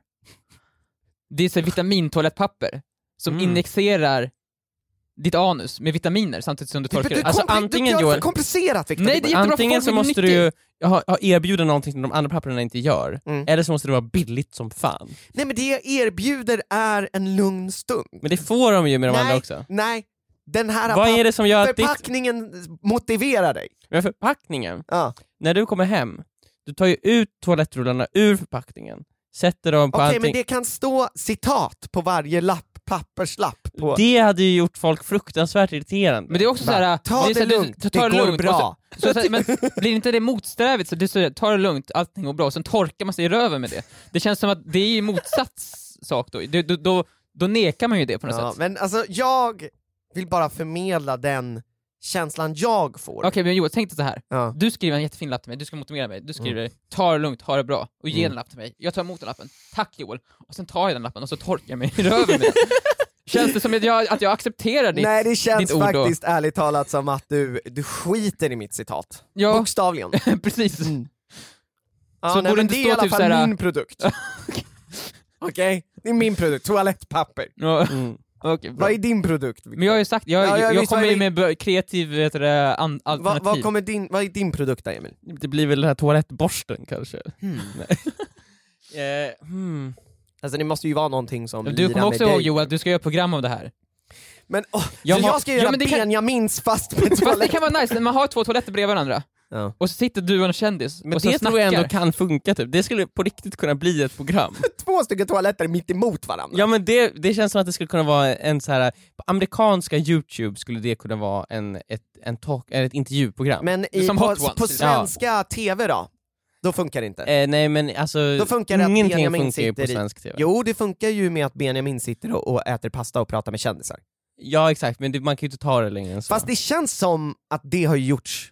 Det är så vitamintoalettpapper som Mm. injicerar ditt anus med vitaminer samtidigt som du torkar det. Alltså, antingen, gör det för Joel- komplicerat Viktor. Nej, det är Antingen så måste nyttigt. du ju ha, ha erbjuda någonting som de andra papperna inte gör, Mm. eller så måste det vara billigt som fan. Nej men det jag erbjuder är en lugn stund. Men det får de ju med de andra nej, också. nej, den här Vad är det som gör att ditt... förpackningen motiverar dig. Men förpackningen, Ja. när du kommer hem, du tar ju ut toalettrullarna ur förpackningen, sätter dem på Okej allting. men det kan stå citat på varje lapp, papperslapp. På... Det hade ju gjort folk fruktansvärt irriterande. Men det är också såhär... Ta det, är det så här, du- lugnt, ta det det går lugnt. bra. Så, så, så, men blir inte det motsträvigt? Så du säger ta det lugnt, allting går bra, och sen torkar man sig i röven med det. Det känns som att det är ju motsats sak då. Då, då, då, då nekar man ju det på något Ja, sätt. men alltså jag vill bara förmedla den känslan jag får. Okej men Joel, tänk dig så här. Ja. Du skriver en jättefin lapp till mig, du ska motivera mig, du skriver Mm. ta det lugnt, ha det bra, och ge Mm. en lapp till mig. Jag tar emot den lappen, tack Joel, och sen tar jag den lappen och så torkar jag mig i röven med den. Känns det som att jag, att jag accepterar ditt... Nej det känns faktiskt ärligt talat som att du, du skiter i mitt citat. Ja, Bokstavligen. precis. Ja, Så nej, borde inte det är i alla typ fall min produkt. Okej? Det är min produkt, toalettpapper. Ja, Mm. Bra. Vad är din produkt? Men jag har ju sagt, jag, Ja, jag jag kommer ju med kreativ vet du, an, vad, alternativ. vad, kommer din, vad är din produkt då Emil? Det blir väl den här toalettborsten kanske? Hmm. Eh, hmm. Alltså det måste ju vara någonting som Du kommer också ihåg. Joel du ska göra program om det här. Men åh, Jag så har- jag ska Ja, göra men det kan- Benjamins fast med Fast det toalett? kan vara nice, man har två toaletter bredvid varandra, Ja. och så sitter du och en kändis, Men och så det tror jag ändå snackar. kan funka typ. Det skulle på riktigt kunna bli ett program. Två stycken toaletter mitt emot varandra. Ja men det, det känns som att det skulle kunna vara en så här på amerikanska youtube skulle det kunna vara en, ett, en talk, eller ett intervjuprogram. Men i, Som på, på svenska TV då? Då funkar det inte? eh, nej men alltså, Då funkar det ingenting Benjamin funkar ju på svensk TV. Jo, det funkar ju med att Benjamin sitter och, och äter pasta och pratar med kändisar. Ja exakt, men det, man kan ju inte ta det längre än så. Fast det känns som att det har gjorts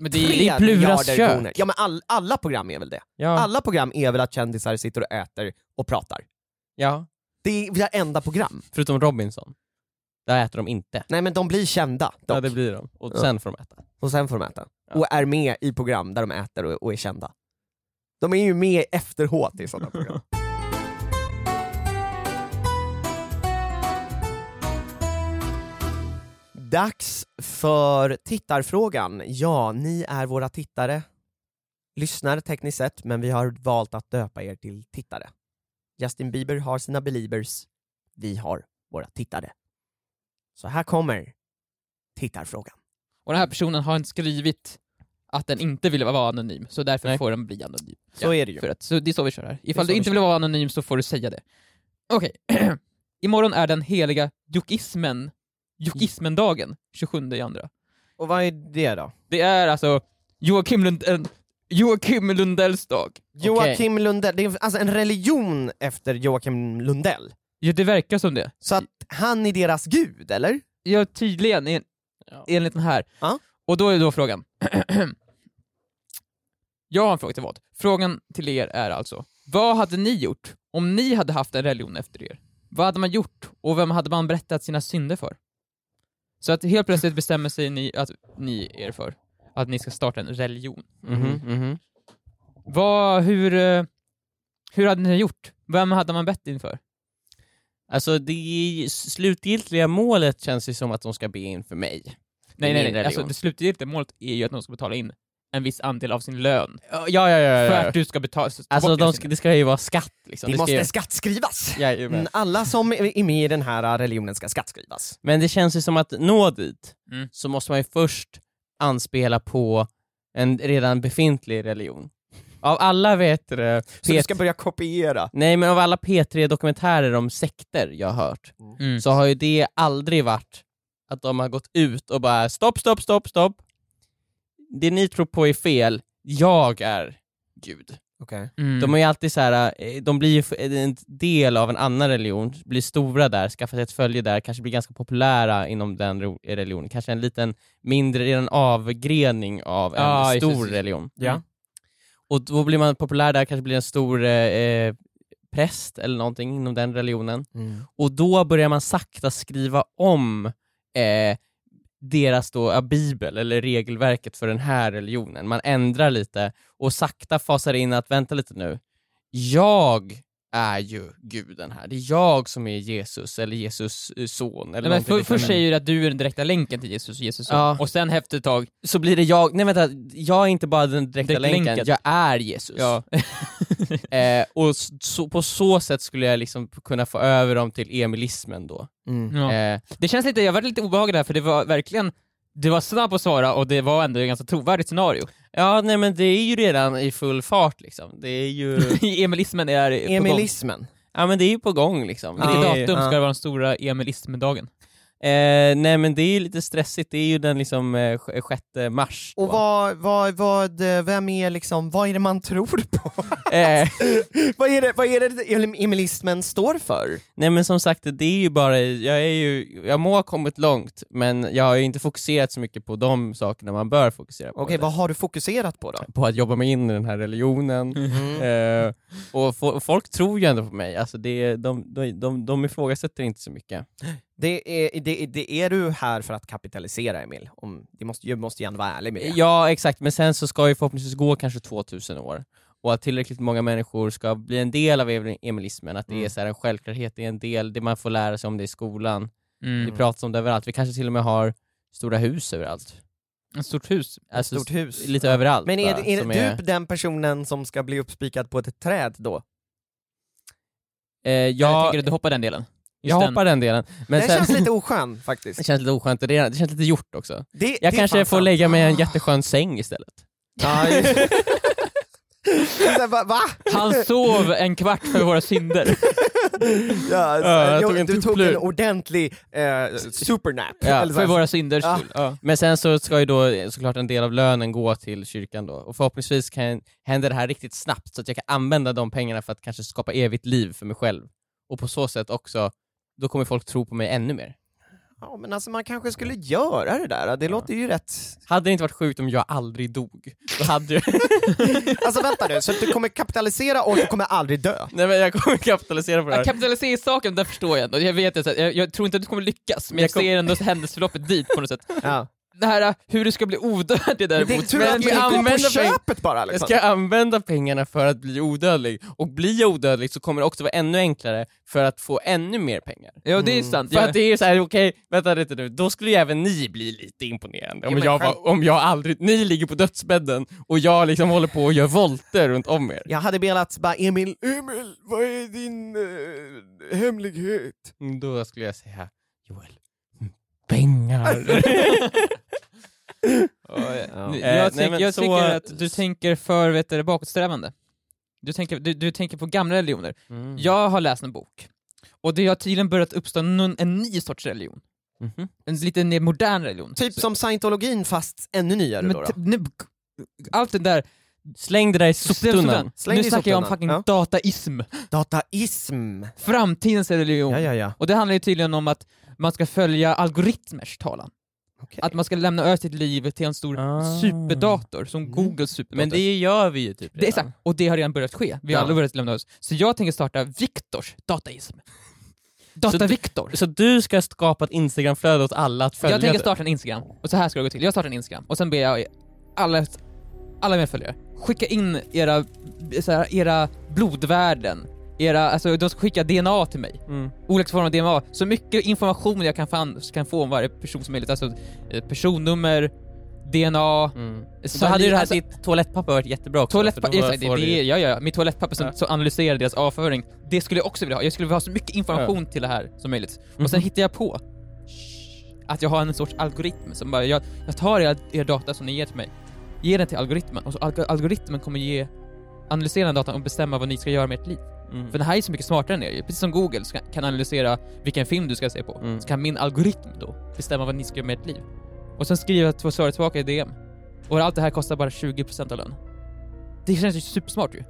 Men det är, tre det är Pluras kök. Ja men all, alla program är väl det? ja, Alla program är väl att kändisar sitter och äter och pratar? ja, Det är varenda program. förutom Robinson. Där äter de inte. Nej men de blir kända dock. Ja det blir de, och Ja. sen får de äta. och sen får de äta. Ja. Och är med i program där de äter och, och är kända. De är ju med efteråt i sådana program. Dags för tittarfrågan. Ja, ni är våra tittare. Lyssnare tekniskt sett, men vi har valt att döpa er till tittare. Justin Bieber har sina beliebers, vi har våra tittare. Så här kommer tittarfrågan. och den här personen har inte skrivit att den inte ville vara anonym, så därför Nej. får den bli anonym. Så är det ju. För att, så det är så vi kör här. Ifall du inte vill vara anonym så får du säga det. Okej. Imorgon är den heliga jokismen, jokismendagen, 27 i andra. Och vad är det då? Det är alltså Joakim, Lund, Joakim Lundells dag. Joakim Lundell, det är alltså en religion efter Joakim Lundell. Ja, det verkar som det. Så att han är deras gud, eller? Ja, tydligen, en, Ja. enligt den här. Ja. Och då är då frågan. Jag har en fråga till vad? Frågan till er är alltså, vad hade ni gjort om ni hade haft en religion efter er? Vad hade man gjort och vem hade man berättat sina synder för? Så att helt plötsligt bestämmer sig ni att ni er för att ni ska starta en religion. Mhm, mhm. Vad, hur, eh, hur hade ni gjort? Vem hade man bett inför? Alltså det slutgiltiga målet känns ju som att de ska be in för mig. Nej, nej, nej. Alltså, det slutgiltiga målet är ju att de ska betala in en viss andel av sin lön. Ja, ja, ja. För ja, att ja. du ska betala... ta Alltså de ska, det ska ju vara skatt liksom. Det, ska måste ju... skattskrivas! Jajamän. Mm, Alla som är med i den här religionen ska skattskrivas. Men det känns ju som att nå dit, Mm. så måste man ju först anspela på en redan befintlig religion. Av alla vet det, Så du ska börja kopiera. Nej men av alla P3-dokumentärer om sekter jag har hört, Mm. så har ju det aldrig varit att de har gått ut och bara stopp, stopp, stopp, stopp. Det ni tror på är fel, jag är Gud. Okay. Mm. De är ju alltid så här, eh, de blir ju en del av en annan religion, blir stora där, skaffar sig ett följe där, kanske blir ganska populära inom den religionen, kanske en liten mindre, redan avgrening av en det, stor just religion. Ja. Och då blir man populär där, kanske blir en stor eh, eh, präst eller någonting inom den religionen. Mm. Och då börjar man sakta skriva om eh, deras då, ja, bibel eller regelverket för den här religionen. Man ändrar lite och sakta fasar in att vänta lite nu, jag är ju guden här. Det är jag som är Jesus, eller Jesus eh, son. Eller Nej, men först säger du att du är den direkta länken till Jesus, Jesus son. Ja. och sen efter ett tag, Så blir det jag, nej vänta, jag är inte bara den direkta Direkt länken, länken. jag är Jesus. ja. Eh, och så, på så sätt skulle jag liksom kunna få över dem till emilismen då. Mm. ja. Eh, Det känns lite, jag var lite obehaglig där för det var verkligen, du var snabb att svara och det var ändå ett ganska trovärdigt scenario. Ja, nej men det är ju redan i full fart liksom. Det är ju, Emilismen är på gång. Emilismen. ja men det är ju på gång liksom. Vilket Det är- datum ska det vara den stora emilismdagen? Eh, nej men det är ju lite stressigt, det är ju den liksom eh, sj- sjätte mars. Och då. vad, vad, vad, eh, vem är liksom, vad är det man tror på? Eh, vad, är det, vad är det em- emilismen står för? nej men som sagt, det är ju bara, jag är ju, jag må ha kommit långt, men jag har ju inte fokuserat så mycket på de sakerna man bör fokusera på. Okej, vad har du fokuserat på då? På att jobba mig in i den här religionen. Eh, och fo- och folk tror ju ändå på mig, alltså det, de, de, de, de ifrågasätter inte så mycket. Det är, det, det är du här för att kapitalisera Emil, Om, det måste, jag måste ju ändå vara ärlig med det. Ja exakt, men sen så ska ju förhoppningsvis gå kanske 2000 år, och att tillräckligt många människor ska bli en del av em- emilismen, att det är Mm. så här en självklarhet, det är en del, det man får lära sig om det i skolan, Mm. det pratas om det överallt, vi kanske till och med har stora hus överallt. Ett stort hus. Alltså, Stort hus. Lite överallt. Men är, bara, är som du den personen som ska bli uppspikad på ett träd då? eh, Jag jag, tänker att du hoppar den delen. Just jag den. hoppar den delen, men det sen, känns lite oskön faktiskt. det känns lite oskönt, och det, det känns lite gjort också. Det, Jag det kanske får sant. lägga mig i en jätteskön säng istället. Här, va? Han sov en kvart för våra synder. Ja, så, Ja, jag jo, tog en du tog en ordentlig eh, supernap. Ja, För våra synders Ja. skull. Ja. Men sen så ska ju då såklart en del av lönen gå till kyrkan då, och förhoppningsvis kan, händer det här riktigt snabbt så att jag kan använda de pengarna för att kanske skapa evigt liv för mig själv. Och på så sätt också, då kommer folk tro på mig ännu mer. Ja, men alltså man kanske skulle göra det där, det låter ju rätt... Hade det inte varit sjukt om jag aldrig dog, då hade jag... Alltså vänta nu, så du kommer kapitalisera och du kommer aldrig dö? Nej men jag kommer kapitalisera på det här. Kapitaliseringssaken, där förstår jag ändå. Jag vet jag, jag tror inte att du kommer lyckas, men jag, Jag kom- ser ändå händelseförloppet dit på något sätt. Ja. Det här hur du ska bli odödlig Men det är däremot. tur att vi använder köpet bara Jag liksom. ska använda pengarna för att bli odödlig, och blir jag odödlig så kommer det också vara ännu enklare för att få ännu mer pengar. Ja det är Mm. sant. För Jag, att det är så här, okej, vänta lite nu, då skulle ju även ni bli lite imponerande om, jag, var, om jag aldrig, ni ligger på dödsbädden och jag liksom håller på och gör volter runt om er. Jag hade velat bara Emil, Emil, vad är din eh, hemlighet? Mm, Då skulle jag säga, Joel, mm, Ja. jag, Eh, nej, jag så- tycker att du tänker för vet du, bakåtsträvande. Du tänker, du, du tänker på gamla religioner. Mm. Jag har läst en bok, och det har tydligen börjat uppstå någon, en ny sorts religion. Mhm. En lite mer modern religion. Typ Så- som scientologin fast ännu nyare men då. då. nu- allt det där, Släng det där i soptunnan. Släng Nu snackar jag om fucking dataism. Dataism. Framtidens religion. Ja, ja, ja. Och det handlar ju tydligen om att man ska följa algoritmers talan. Okej. Att man ska lämna över sitt liv till en stor Ah. superdator, som Mm. Googles superdator. Men det gör vi ju typ Det är exakt, och det har redan börjat ske. Vi har Ja. alla börjat lämna oss. Så jag tänker starta Viktors dataism. Data-Viktor. Så du ska skapa ett instagramflöde åt alla att följa Jag tänker starta en Instagram, och så här ska det gå till. Jag startar en Instagram, och sen ber jag alla, alla mina följare, skicka in era, så här, era blodvärden, era, alltså de ska skicka DNA till mig. Mm. olika former av DNA, så mycket information jag kan, fan, kan få om varje person som möjligt, alltså eh, personnummer, DNA, Mm. Så Så hade ju det här alltså- ditt toalettpapper varit jättebra också. toalettpapper, exakt, det, det, ja, ja, mitt toalettpapper som Ja. så analyserar deras avföring, det skulle jag också vilja ha. Jag skulle vilja ha så mycket information till det här som möjligt. Och sen Mhm. hittar jag på att jag har en sorts algoritm som bara, jag, jag tar er, er data som ni ger till mig, ger den till algoritmen, och så alg algoritmen kommer ge, analysera den datan och bestämma vad ni ska göra med ert liv. Mm. För den här är så mycket smartare än er. Precis som Google kan analysera vilken film du ska se på, Mm. så kan min algoritm då bestämma vad ni ska göra med ert liv. Och sen skriver jag två svar tillbaka i DM. Och allt det här kostar bara 20% av lönen. Det känns ju supersmart ju.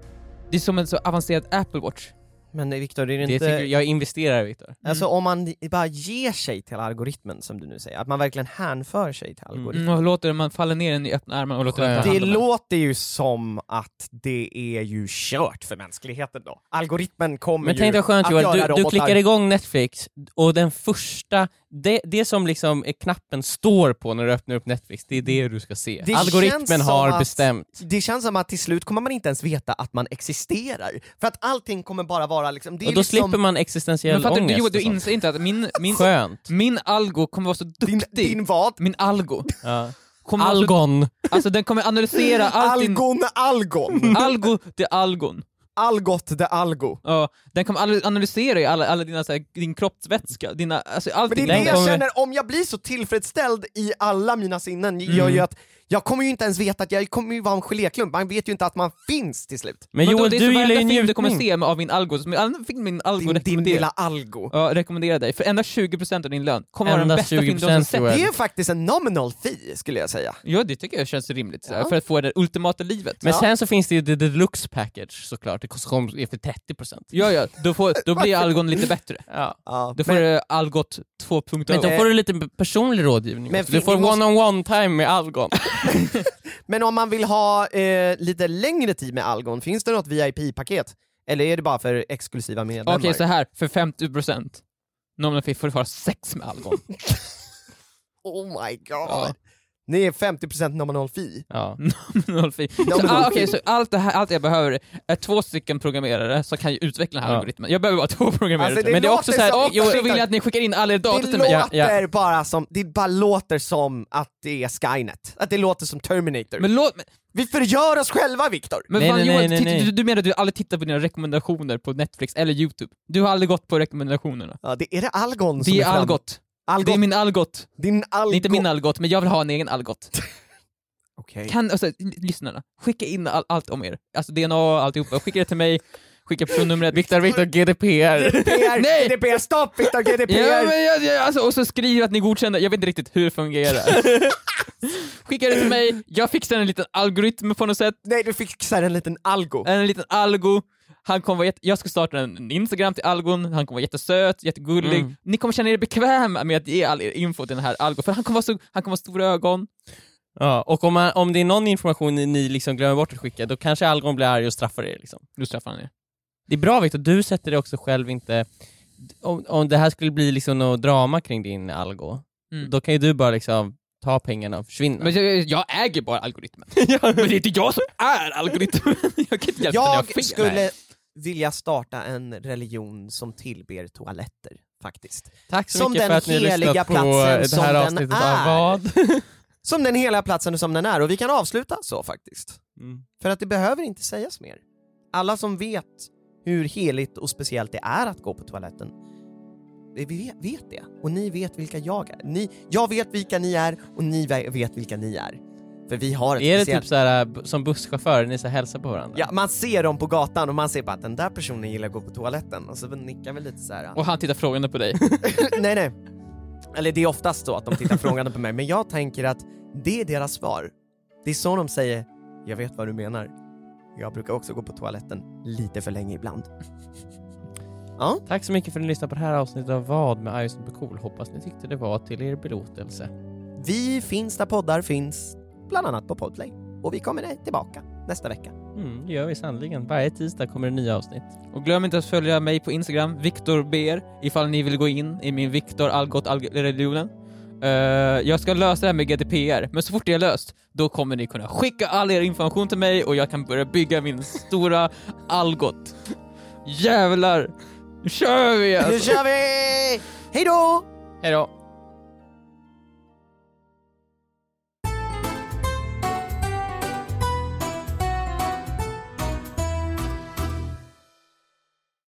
Det är som en så avancerad Apple Watch. Men Viktor, är det Det inte... tycker, jag investerar Viktor. Alltså om man bara ger sig till algoritmen som du nu säger, att man verkligen hänför sig till algoritmen. Mm, och låter man falla ner den i öppna armar och låter den ta Det låter ju som att det är ju kört för mänskligheten då. Algoritmen kommer Men ju tänk dig skönt att Joel, göra du, du klickar igång Netflix och den första, det, det som liksom är knappen står på när du öppnar upp Netflix, det är det du ska se. Det Algoritmen har att- bestämt. Det känns som att till slut kommer man inte ens veta att man existerar. För att allting kommer bara vara liksom... Det är Och då liksom slipper man existentiell Men fattar du, ångest du, och du inser inte att min, min, Skönt. min algo kommer vara så din, duktig. din vad? Min algo. Ja. Algon. alltså den kommer analysera allt din... Algon Algon! Algo, det är algon. Algot de Algo. Ja, den kommer al- analysera alla, alla dina, så här, din kroppsvätska, dina, alltså Men det allting. är det jag känner, om jag blir så tillfredsställd i alla mina sinnen, gör Mm. ju att jag kommer ju inte ens veta att jag kommer ju vara en geléklump, man vet ju inte att man finns till slut. Men då, Joel, det är du gillar ju film du kommer njutning. se med, av min algo, som all film min algo Din, din lilla Algo. Ja, rekommenderar dig, för endast 20% av din lön kommer vara den Endast bästa film du någonsin 20% sett. Det är faktiskt en nominal fee, skulle jag säga. Ja, det tycker jag känns rimligt, Ja. för att få det ultimata livet. Men Ja. sen så finns det ju the deluxe package såklart, det kostar för 30%. Ja, ja, då, får, då blir algon lite bättre. Ja. Ja, Då får men, du algot 2.0. Men då får du lite personlig rådgivning men. Du får vi måste- one-on-one time med Algon. men om man vill ha eh, lite längre tid med Algon, finns det något VIP-paket? Eller är det bara för exklusiva medlemmar? Okej, så här för 50% nominal fee får du ha sex med algon. Oh my god! Ja. Ni är 50% nominal fee. Ja. nominal fee. Så, Nominal ah, fee. okej, så allt, det här, allt jag behöver är två stycken programmerare som kan ju utveckla den här Ja. algoritmen. Jag behöver bara två programmerare. Alltså, det men det är också låter så här, som- så Ursäkta. vill jag att ni skickar in alla er data Det till mig. låter Ja, ja. bara som, det bara låter som att det är Skynet. Att det låter som Terminator. Men låt men, Vi förgör oss själva Viktor! men Nej, fan, nej, Johan, nej, nej. Du, du menar att du aldrig tittar på dina rekommendationer på Netflix eller Youtube? Du har aldrig gått på rekommendationerna? Ja, det, är det Algon som Det är är? Algot. Algot. Det är min Algot. Din Algot. Det är inte min Algot, men jag vill ha en egen Algot. Okej. Kan, alltså, lyssnarna, skicka in all, allt om er. Alltså DNA och alltihopa, skicka det till mig, skicka personnumret. Viktor, Viktor, GDPR. GDPR, Nej! GDPR, stopp Viktor, GDPR! Ja, men jag, jag, alltså, och så skriv att ni godkänner, jag vet inte riktigt hur det fungerar. Skicka det till mig, jag fixar en liten algoritm på något sätt, Nej, du fixar en liten Algo. en liten algo, han kommer vara jätte, jag ska starta en, Instagram till algon, han kommer vara jättesöt, jättegullig. Mm. Ni kommer känna er bekväma med att ge all er info till den här algon, för han kommer vara, så, han kommer ha stora ögon. Ja, och om, man, om det är någon information ni, ni liksom glömmer bort att skicka, då kanske Algon blir arg och straffar er. Liksom. Nu straffar han er. Det är bra Viktor, du sätter det också själv inte... Om, om det här skulle bli liksom något drama kring din Algo, Mm. då kan ju du bara liksom ta pengarna och försvinna. Men jag, jag äger bara algoritmen. Men det är inte jag som är algoritmen. Jag kan inte hjälpa jag har fel. Jag skulle vilja starta en religion som tillber toaletter, faktiskt. Tack så som mycket den för att ni lyssnat på det här avsnittet av vad? Som den heliga platsen som den är, och vi kan avsluta så faktiskt. Mm. För att det behöver inte sägas mer. Alla som vet hur heligt och speciellt det är att gå på toaletten, vi vet, det. Och ni vet vilka jag är. Ni, jag vet vilka ni är, och ni ve- vet vilka ni är. För vi har ett Är det speciellt... typ såhär, b- som busschaufförer, ni så hälsar på varandra? Ja, man ser dem på gatan och man ser bara att den där personen gillar att gå på toaletten, och så nickar vi lite så här. Och han tittar frågande på dig. nej nej. Eller det är oftast så att de tittar frågande på mig, men jag tänker att det är deras svar. Det är så de säger, jag vet vad du menar. Jag brukar också gå på toaletten lite för länge ibland. Ja, Tack så mycket för att ni lyssnade på det här avsnittet av Vad med på cool. Hoppas ni tyckte det var till er belåtelse. vi finns där poddar finns, bland annat på Podplay. Och vi kommer tillbaka nästa vecka. Mm, det gör vi sannoliken. Varje tisdag kommer det nya avsnitt. Och glöm inte att följa mig på Instagram, Viktor Ber, ifall ni vill gå in i min Viktor Algot religionen. Uh, jag ska lösa det här med GDPR, men så fort det är löst, då kommer ni kunna skicka all er information till mig och jag kan börja bygga min stora Algot. Jävlar! Nu kör vi Nu alltså! kör vi! Hej då! Hej då!